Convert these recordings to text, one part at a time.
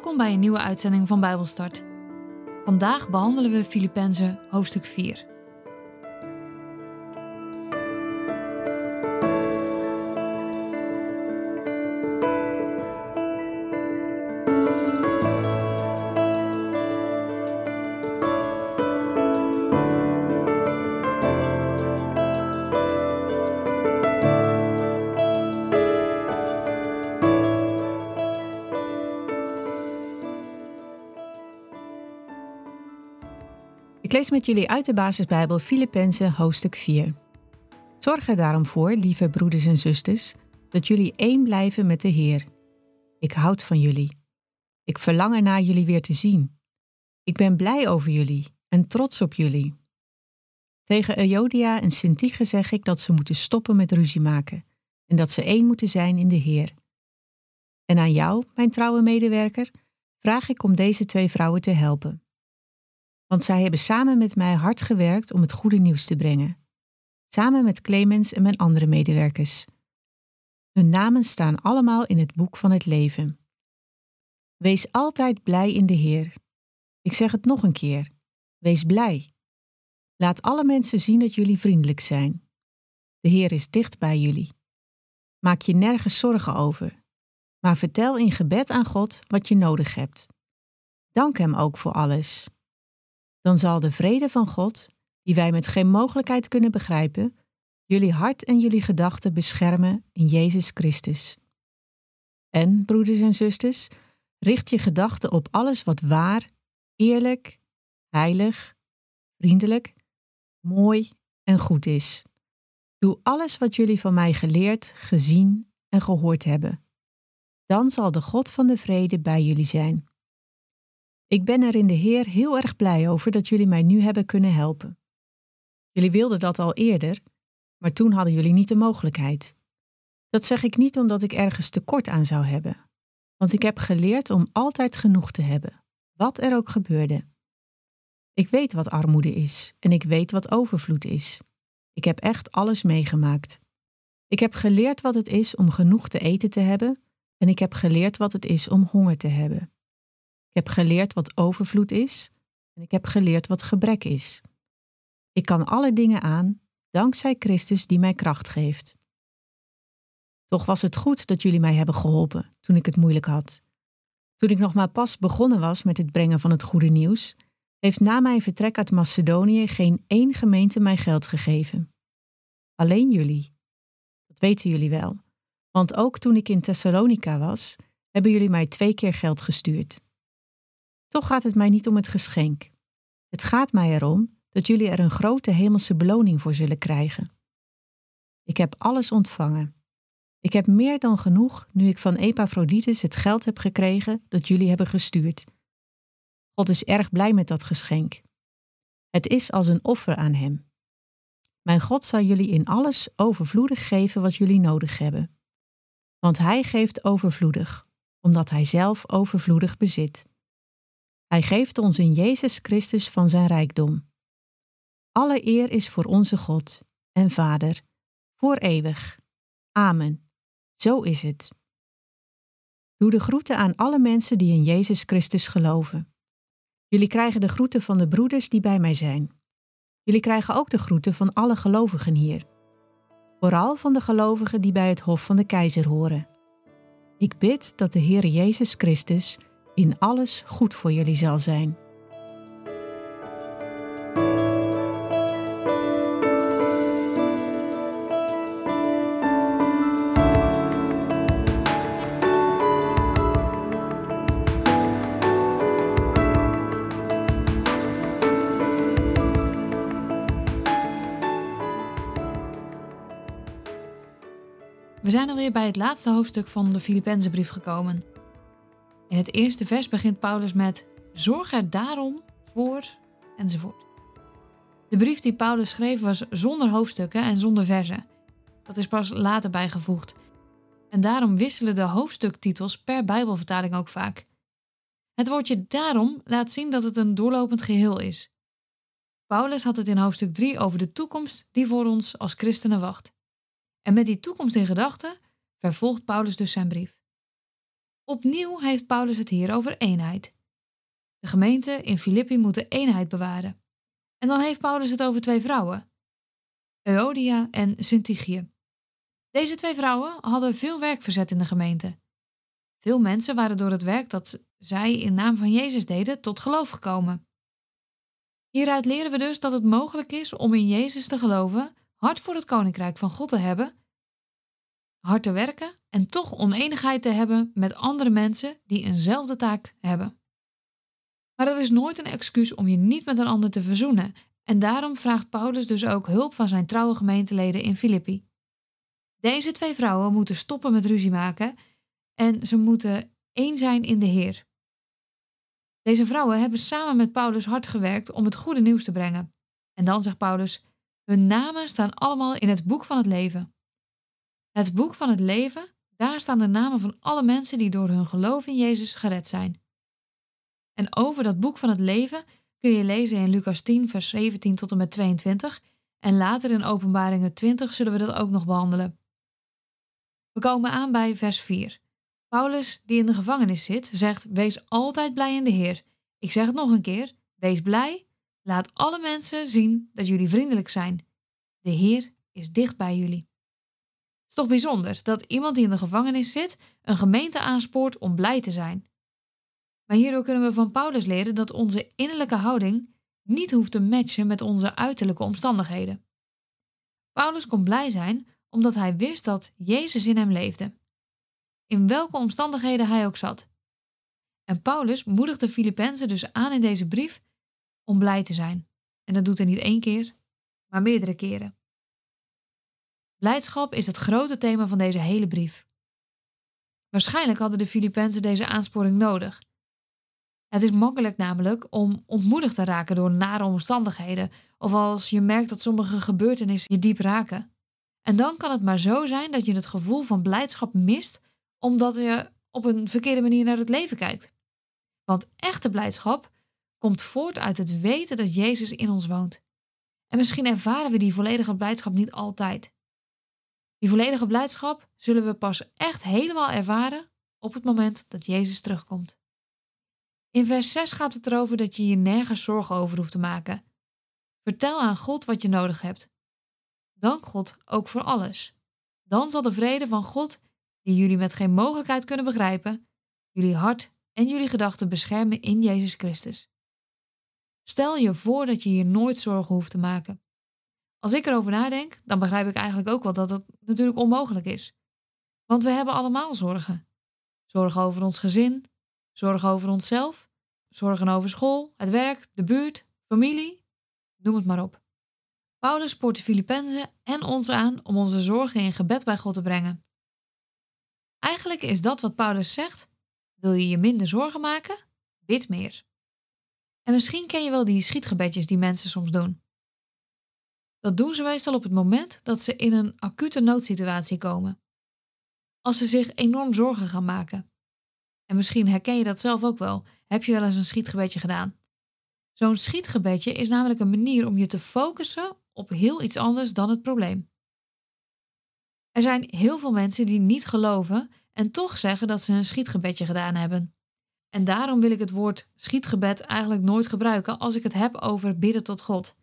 Welkom bij een nieuwe uitzending van Bijbelstart. Vandaag behandelen we Filippenzen hoofdstuk 4. Lees met jullie uit de basisbijbel Filippenzen hoofdstuk 4. Zorg er daarom voor, lieve broeders en zusters, dat jullie één blijven met de Heer. Ik houd van jullie. Ik verlang ernaar jullie weer te zien. Ik ben blij over jullie en trots op jullie. Tegen Euodia en Sintige zeg ik dat ze moeten stoppen met ruzie maken en dat ze één moeten zijn in de Heer. En aan jou, mijn trouwe medewerker, vraag ik om deze twee vrouwen te helpen want zij hebben samen met mij hard gewerkt om het goede nieuws te brengen. Samen met Clemens en mijn andere medewerkers. Hun namen staan allemaal in het boek van het leven. Wees altijd blij in de Heer. Ik zeg het nog een keer. Wees blij. Laat alle mensen zien dat jullie vriendelijk zijn. De Heer is dicht bij jullie. Maak je nergens zorgen over, maar vertel in gebed aan God wat je nodig hebt. Dank Hem ook voor alles dan zal de vrede van God, die wij met geen mogelijkheid kunnen begrijpen, jullie hart en jullie gedachten beschermen in Jezus Christus. En, broeders en zusters, richt je gedachten op alles wat waar, eerlijk, heilig, vriendelijk, mooi en goed is. Doe alles wat jullie van mij geleerd, gezien en gehoord hebben. Dan zal de God van de vrede bij jullie zijn. Ik ben er in de Heer heel erg blij over dat jullie mij nu hebben kunnen helpen. Jullie wilden dat al eerder, maar toen hadden jullie niet de mogelijkheid. Dat zeg ik niet omdat ik ergens tekort aan zou hebben, want ik heb geleerd om altijd genoeg te hebben, wat er ook gebeurde. Ik weet wat armoede is en ik weet wat overvloed is. Ik heb echt alles meegemaakt. Ik heb geleerd wat het is om genoeg te eten te hebben en ik heb geleerd wat het is om honger te hebben. Ik heb geleerd wat overvloed is en ik heb geleerd wat gebrek is. Ik kan alle dingen aan dankzij Christus die mij kracht geeft. Toch was het goed dat jullie mij hebben geholpen toen ik het moeilijk had. Toen ik nog maar pas begonnen was met het brengen van het goede nieuws, heeft na mijn vertrek uit Macedonië geen één gemeente mij geld gegeven. Alleen jullie. Dat weten jullie wel, want ook toen ik in Thessalonica was, hebben jullie mij twee keer geld gestuurd. Toch gaat het mij niet om het geschenk. Het gaat mij erom dat jullie er een grote hemelse beloning voor zullen krijgen. Ik heb alles ontvangen. Ik heb meer dan genoeg nu ik van Epaphroditus het geld heb gekregen dat jullie hebben gestuurd. God is erg blij met dat geschenk. Het is als een offer aan Hem. Mijn God zal jullie in alles overvloedig geven wat jullie nodig hebben. Want Hij geeft overvloedig, omdat Hij zelf overvloedig bezit. Hij geeft ons in Jezus Christus van zijn rijkdom. Alle eer is voor onze God en Vader, voor eeuwig. Amen. Zo is het. Doe de groeten aan alle mensen die in Jezus Christus geloven. Jullie krijgen de groeten van de broeders die bij mij zijn. Jullie krijgen ook de groeten van alle gelovigen hier. Vooral van de gelovigen die bij het Hof van de Keizer horen. Ik bid dat de Heer Jezus Christus in alles goed voor jullie zal zijn. We zijn alweer bij het laatste hoofdstuk van de Filippenzenbrief gekomen. In het eerste vers begint Paulus met: Zorg er daarom voor, enzovoort. De brief die Paulus schreef was zonder hoofdstukken en zonder verzen. Dat is pas later bijgevoegd. En daarom wisselen de hoofdstuktitels per Bijbelvertaling ook vaak. Het woordje daarom laat zien dat het een doorlopend geheel is. Paulus had het in hoofdstuk 3 over de toekomst die voor ons als christenen wacht. En met die toekomst in gedachten vervolgt Paulus dus zijn brief. Opnieuw heeft Paulus het hier over eenheid. De gemeente in Filippi moet de eenheid bewaren. En dan heeft Paulus het over twee vrouwen, Euodia en Syntyche. Deze twee vrouwen hadden veel werk verzet in de gemeente. Veel mensen waren door het werk dat zij in naam van Jezus deden tot geloof gekomen. Hieruit leren we dus dat het mogelijk is om in Jezus te geloven, hard voor het koninkrijk van God te hebben, hard te werken en toch oneenigheid te hebben met andere mensen die eenzelfde taak hebben. Maar dat is nooit een excuus om je niet met een ander te verzoenen. En daarom vraagt Paulus dus ook hulp van zijn trouwe gemeenteleden in Filippi. Deze twee vrouwen moeten stoppen met ruzie maken en ze moeten één zijn in de Heer. Deze vrouwen hebben samen met Paulus hard gewerkt om het goede nieuws te brengen. En dan zegt Paulus: Hun namen staan allemaal in het boek van het leven. Het boek van het leven, daar staan de namen van alle mensen die door hun geloof in Jezus gered zijn. En over dat boek van het leven kun je lezen in Lucas 10, vers 17 tot en met 22. En later in Openbaringen 20 zullen we dat ook nog behandelen. We komen aan bij vers 4. Paulus, die in de gevangenis zit, zegt: Wees altijd blij in de Heer. Ik zeg het nog een keer: wees blij. Laat alle mensen zien dat jullie vriendelijk zijn. De Heer is dicht bij jullie. Het is toch bijzonder dat iemand die in de gevangenis zit een gemeente aanspoort om blij te zijn. Maar hierdoor kunnen we van Paulus leren dat onze innerlijke houding niet hoeft te matchen met onze uiterlijke omstandigheden. Paulus kon blij zijn omdat hij wist dat Jezus in hem leefde, in welke omstandigheden hij ook zat. En Paulus moedigt de Filippenzen dus aan in deze brief om blij te zijn. En dat doet hij niet één keer, maar meerdere keren. Blijdschap is het grote thema van deze hele brief. Waarschijnlijk hadden de Filippenzen deze aansporing nodig. Het is makkelijk namelijk om ontmoedigd te raken door nare omstandigheden of als je merkt dat sommige gebeurtenissen je diep raken. En dan kan het maar zo zijn dat je het gevoel van blijdschap mist omdat je op een verkeerde manier naar het leven kijkt. Want echte blijdschap komt voort uit het weten dat Jezus in ons woont. En misschien ervaren we die volledige blijdschap niet altijd. Die volledige blijdschap zullen we pas echt helemaal ervaren op het moment dat Jezus terugkomt. In vers 6 gaat het erover dat je je nergens zorgen over hoeft te maken. Vertel aan God wat je nodig hebt. Dank God ook voor alles. Dan zal de vrede van God, die jullie met geen mogelijkheid kunnen begrijpen, jullie hart en jullie gedachten beschermen in Jezus Christus. Stel je voor dat je hier nooit zorgen hoeft te maken. Als ik erover nadenk, dan begrijp ik eigenlijk ook wel dat dat natuurlijk onmogelijk is. Want we hebben allemaal zorgen. Zorgen over ons gezin, zorgen over onszelf, zorgen over school, het werk, de buurt, familie, noem het maar op. Paulus spoort de Filippenzen en ons aan om onze zorgen in gebed bij God te brengen. Eigenlijk is dat wat Paulus zegt: wil je je minder zorgen maken? Bid meer. En misschien ken je wel die schietgebedjes die mensen soms doen. Dat doen ze meestal op het moment dat ze in een acute noodsituatie komen. Als ze zich enorm zorgen gaan maken. En misschien herken je dat zelf ook wel. Heb je wel eens een schietgebedje gedaan? Zo'n schietgebedje is namelijk een manier om je te focussen op heel iets anders dan het probleem. Er zijn heel veel mensen die niet geloven en toch zeggen dat ze een schietgebedje gedaan hebben. En daarom wil ik het woord schietgebed eigenlijk nooit gebruiken als ik het heb over bidden tot God.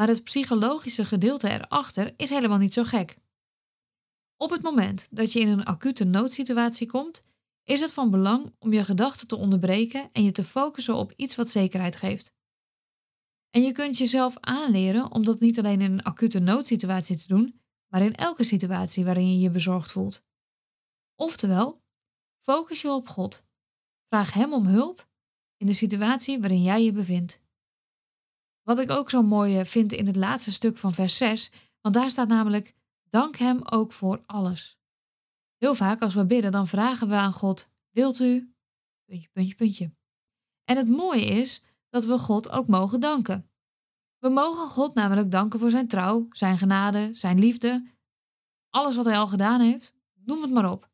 Maar het psychologische gedeelte erachter is helemaal niet zo gek. Op het moment dat je in een acute noodsituatie komt, is het van belang om je gedachten te onderbreken en je te focussen op iets wat zekerheid geeft. En je kunt jezelf aanleren om dat niet alleen in een acute noodsituatie te doen, maar in elke situatie waarin je je bezorgd voelt. Oftewel, focus je op God. Vraag Hem om hulp in de situatie waarin jij je bevindt. Wat ik ook zo mooi eh, vind in het laatste stuk van vers 6, want daar staat namelijk: Dank Hem ook voor alles. Heel vaak als we bidden, dan vragen we aan God: Wilt u? Puntje, puntje, puntje. En het mooie is dat we God ook mogen danken. We mogen God namelijk danken voor zijn trouw, zijn genade, zijn liefde, alles wat hij al gedaan heeft, noem het maar op.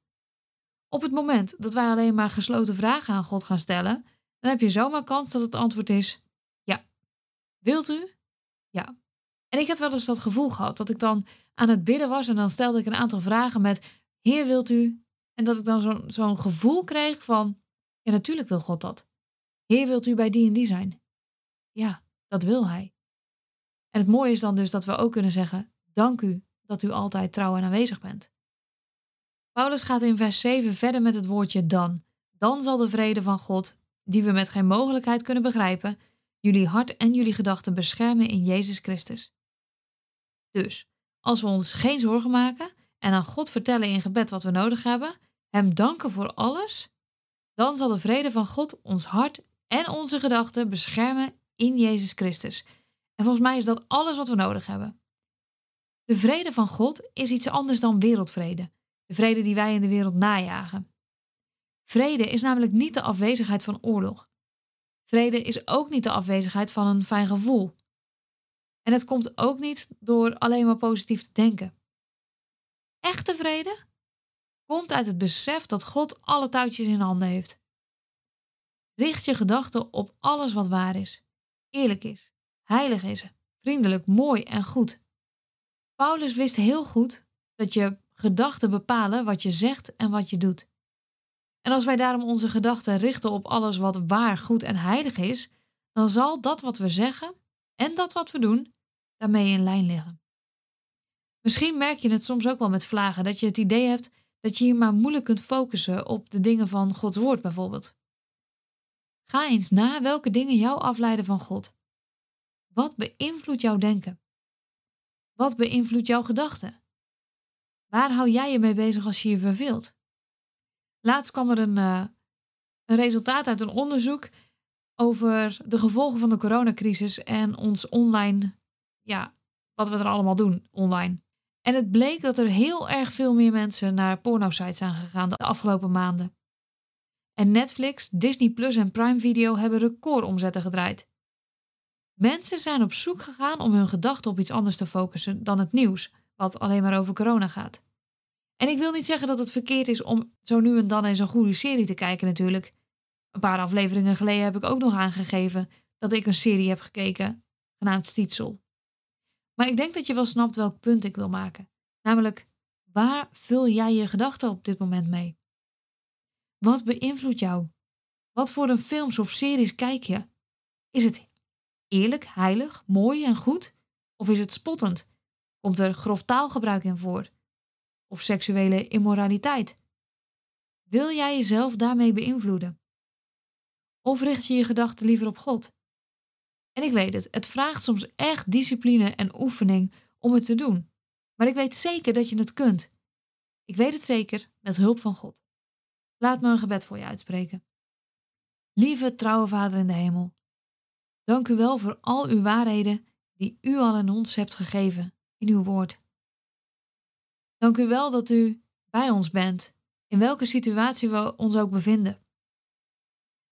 Op het moment dat wij alleen maar gesloten vragen aan God gaan stellen, dan heb je zomaar kans dat het antwoord is. Wilt u? Ja. En ik heb wel eens dat gevoel gehad dat ik dan aan het bidden was en dan stelde ik een aantal vragen met Heer, wilt u? En dat ik dan zo'n gevoel kreeg van, ja natuurlijk wil God dat. Heer, wilt u bij die en die zijn? Ja, dat wil hij. En het mooie is dan dus dat we ook kunnen zeggen, dank u dat u altijd trouw en aanwezig bent. Paulus gaat in vers 7 verder met het woordje dan. Dan zal de vrede van God, die we met geen mogelijkheid kunnen begrijpen, jullie hart en jullie gedachten beschermen in Jezus Christus. Dus, als we ons geen zorgen maken en aan God vertellen in gebed wat we nodig hebben, Hem danken voor alles, dan zal de vrede van God ons hart en onze gedachten beschermen in Jezus Christus. En volgens mij is dat alles wat we nodig hebben. De vrede van God is iets anders dan wereldvrede, de vrede die wij in de wereld najagen. Vrede is namelijk niet de afwezigheid van oorlog. Vrede is ook niet de afwezigheid van een fijn gevoel. En het komt ook niet door alleen maar positief te denken. Echte vrede komt uit het besef dat God alle touwtjes in handen heeft. Richt je gedachten op alles wat waar is, eerlijk is, heilig is, vriendelijk, mooi en goed. Paulus wist heel goed dat je gedachten bepalen wat je zegt en wat je doet. En als wij daarom onze gedachten richten op alles wat waar, goed en heilig is, dan zal dat wat we zeggen en dat wat we doen daarmee in lijn liggen. Misschien merk je het soms ook wel met vlagen dat je het idee hebt dat je je maar moeilijk kunt focussen op de dingen van Gods woord bijvoorbeeld. Ga eens na welke dingen jou afleiden van God. Wat beïnvloedt jouw denken? Wat beïnvloedt jouw gedachten? Waar hou jij je mee bezig als je je verveelt? Laatst kwam er een, uh, een resultaat uit een onderzoek over de gevolgen van de coronacrisis en ons online, ja, wat we er allemaal doen online. En het bleek dat er heel erg veel meer mensen naar pornosites zijn gegaan de afgelopen maanden. En Netflix, Disney Plus en Prime Video hebben recordomzetten gedraaid. Mensen zijn op zoek gegaan om hun gedachten op iets anders te focussen dan het nieuws, wat alleen maar over corona gaat. En ik wil niet zeggen dat het verkeerd is om zo nu en dan eens een goede serie te kijken natuurlijk. Een paar afleveringen geleden heb ik ook nog aangegeven dat ik een serie heb gekeken, genaamd Stietsel. Maar ik denk dat je wel snapt welk punt ik wil maken. Namelijk, waar vul jij je gedachten op dit moment mee? Wat beïnvloedt jou? Wat voor een films of series kijk je? Is het eerlijk, heilig, mooi en goed? Of is het spottend? Komt er grof taalgebruik in voor? Of seksuele immoraliteit? Wil jij jezelf daarmee beïnvloeden? Of richt je je gedachten liever op God? En ik weet het, het vraagt soms echt discipline en oefening om het te doen. Maar ik weet zeker dat je het kunt. Ik weet het zeker met hulp van God. Laat me een gebed voor je uitspreken. Lieve trouwe Vader in de hemel, dank u wel voor al uw waarheden die u al aan ons hebt gegeven in uw woord. Dank u wel dat u bij ons bent, in welke situatie we ons ook bevinden.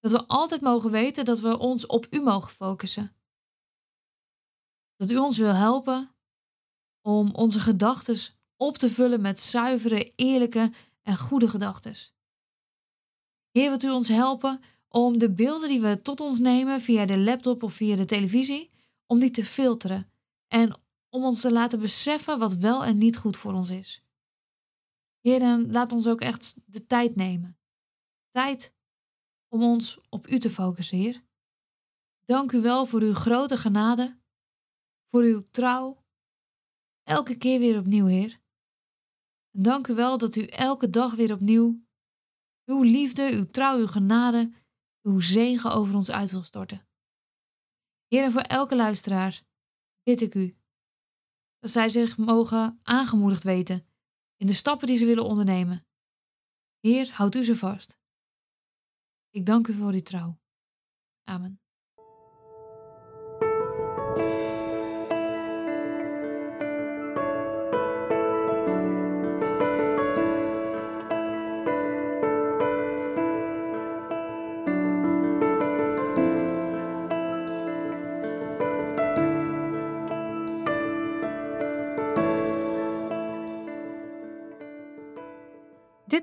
Dat we altijd mogen weten dat we ons op u mogen focussen. Dat u ons wil helpen om onze gedachten op te vullen met zuivere, eerlijke en goede gedachten. Heer, wilt u ons helpen om de beelden die we tot ons nemen via de laptop of via de televisie, om die te filteren en om ons te laten beseffen wat wel en niet goed voor ons is. Heer, laat ons ook echt de tijd nemen. Tijd om ons op U te focussen, Heer. Dank u wel voor uw grote genade, voor uw trouw, elke keer weer opnieuw, Heer. En dank u wel dat u elke dag weer opnieuw uw liefde, uw trouw, uw genade, uw zegen over ons uit wil storten. Heer, en voor elke luisteraar bid ik u dat zij zich mogen aangemoedigd weten in de stappen die ze willen ondernemen. Heer, houd u ze vast. Ik dank u voor uw trouw. Amen.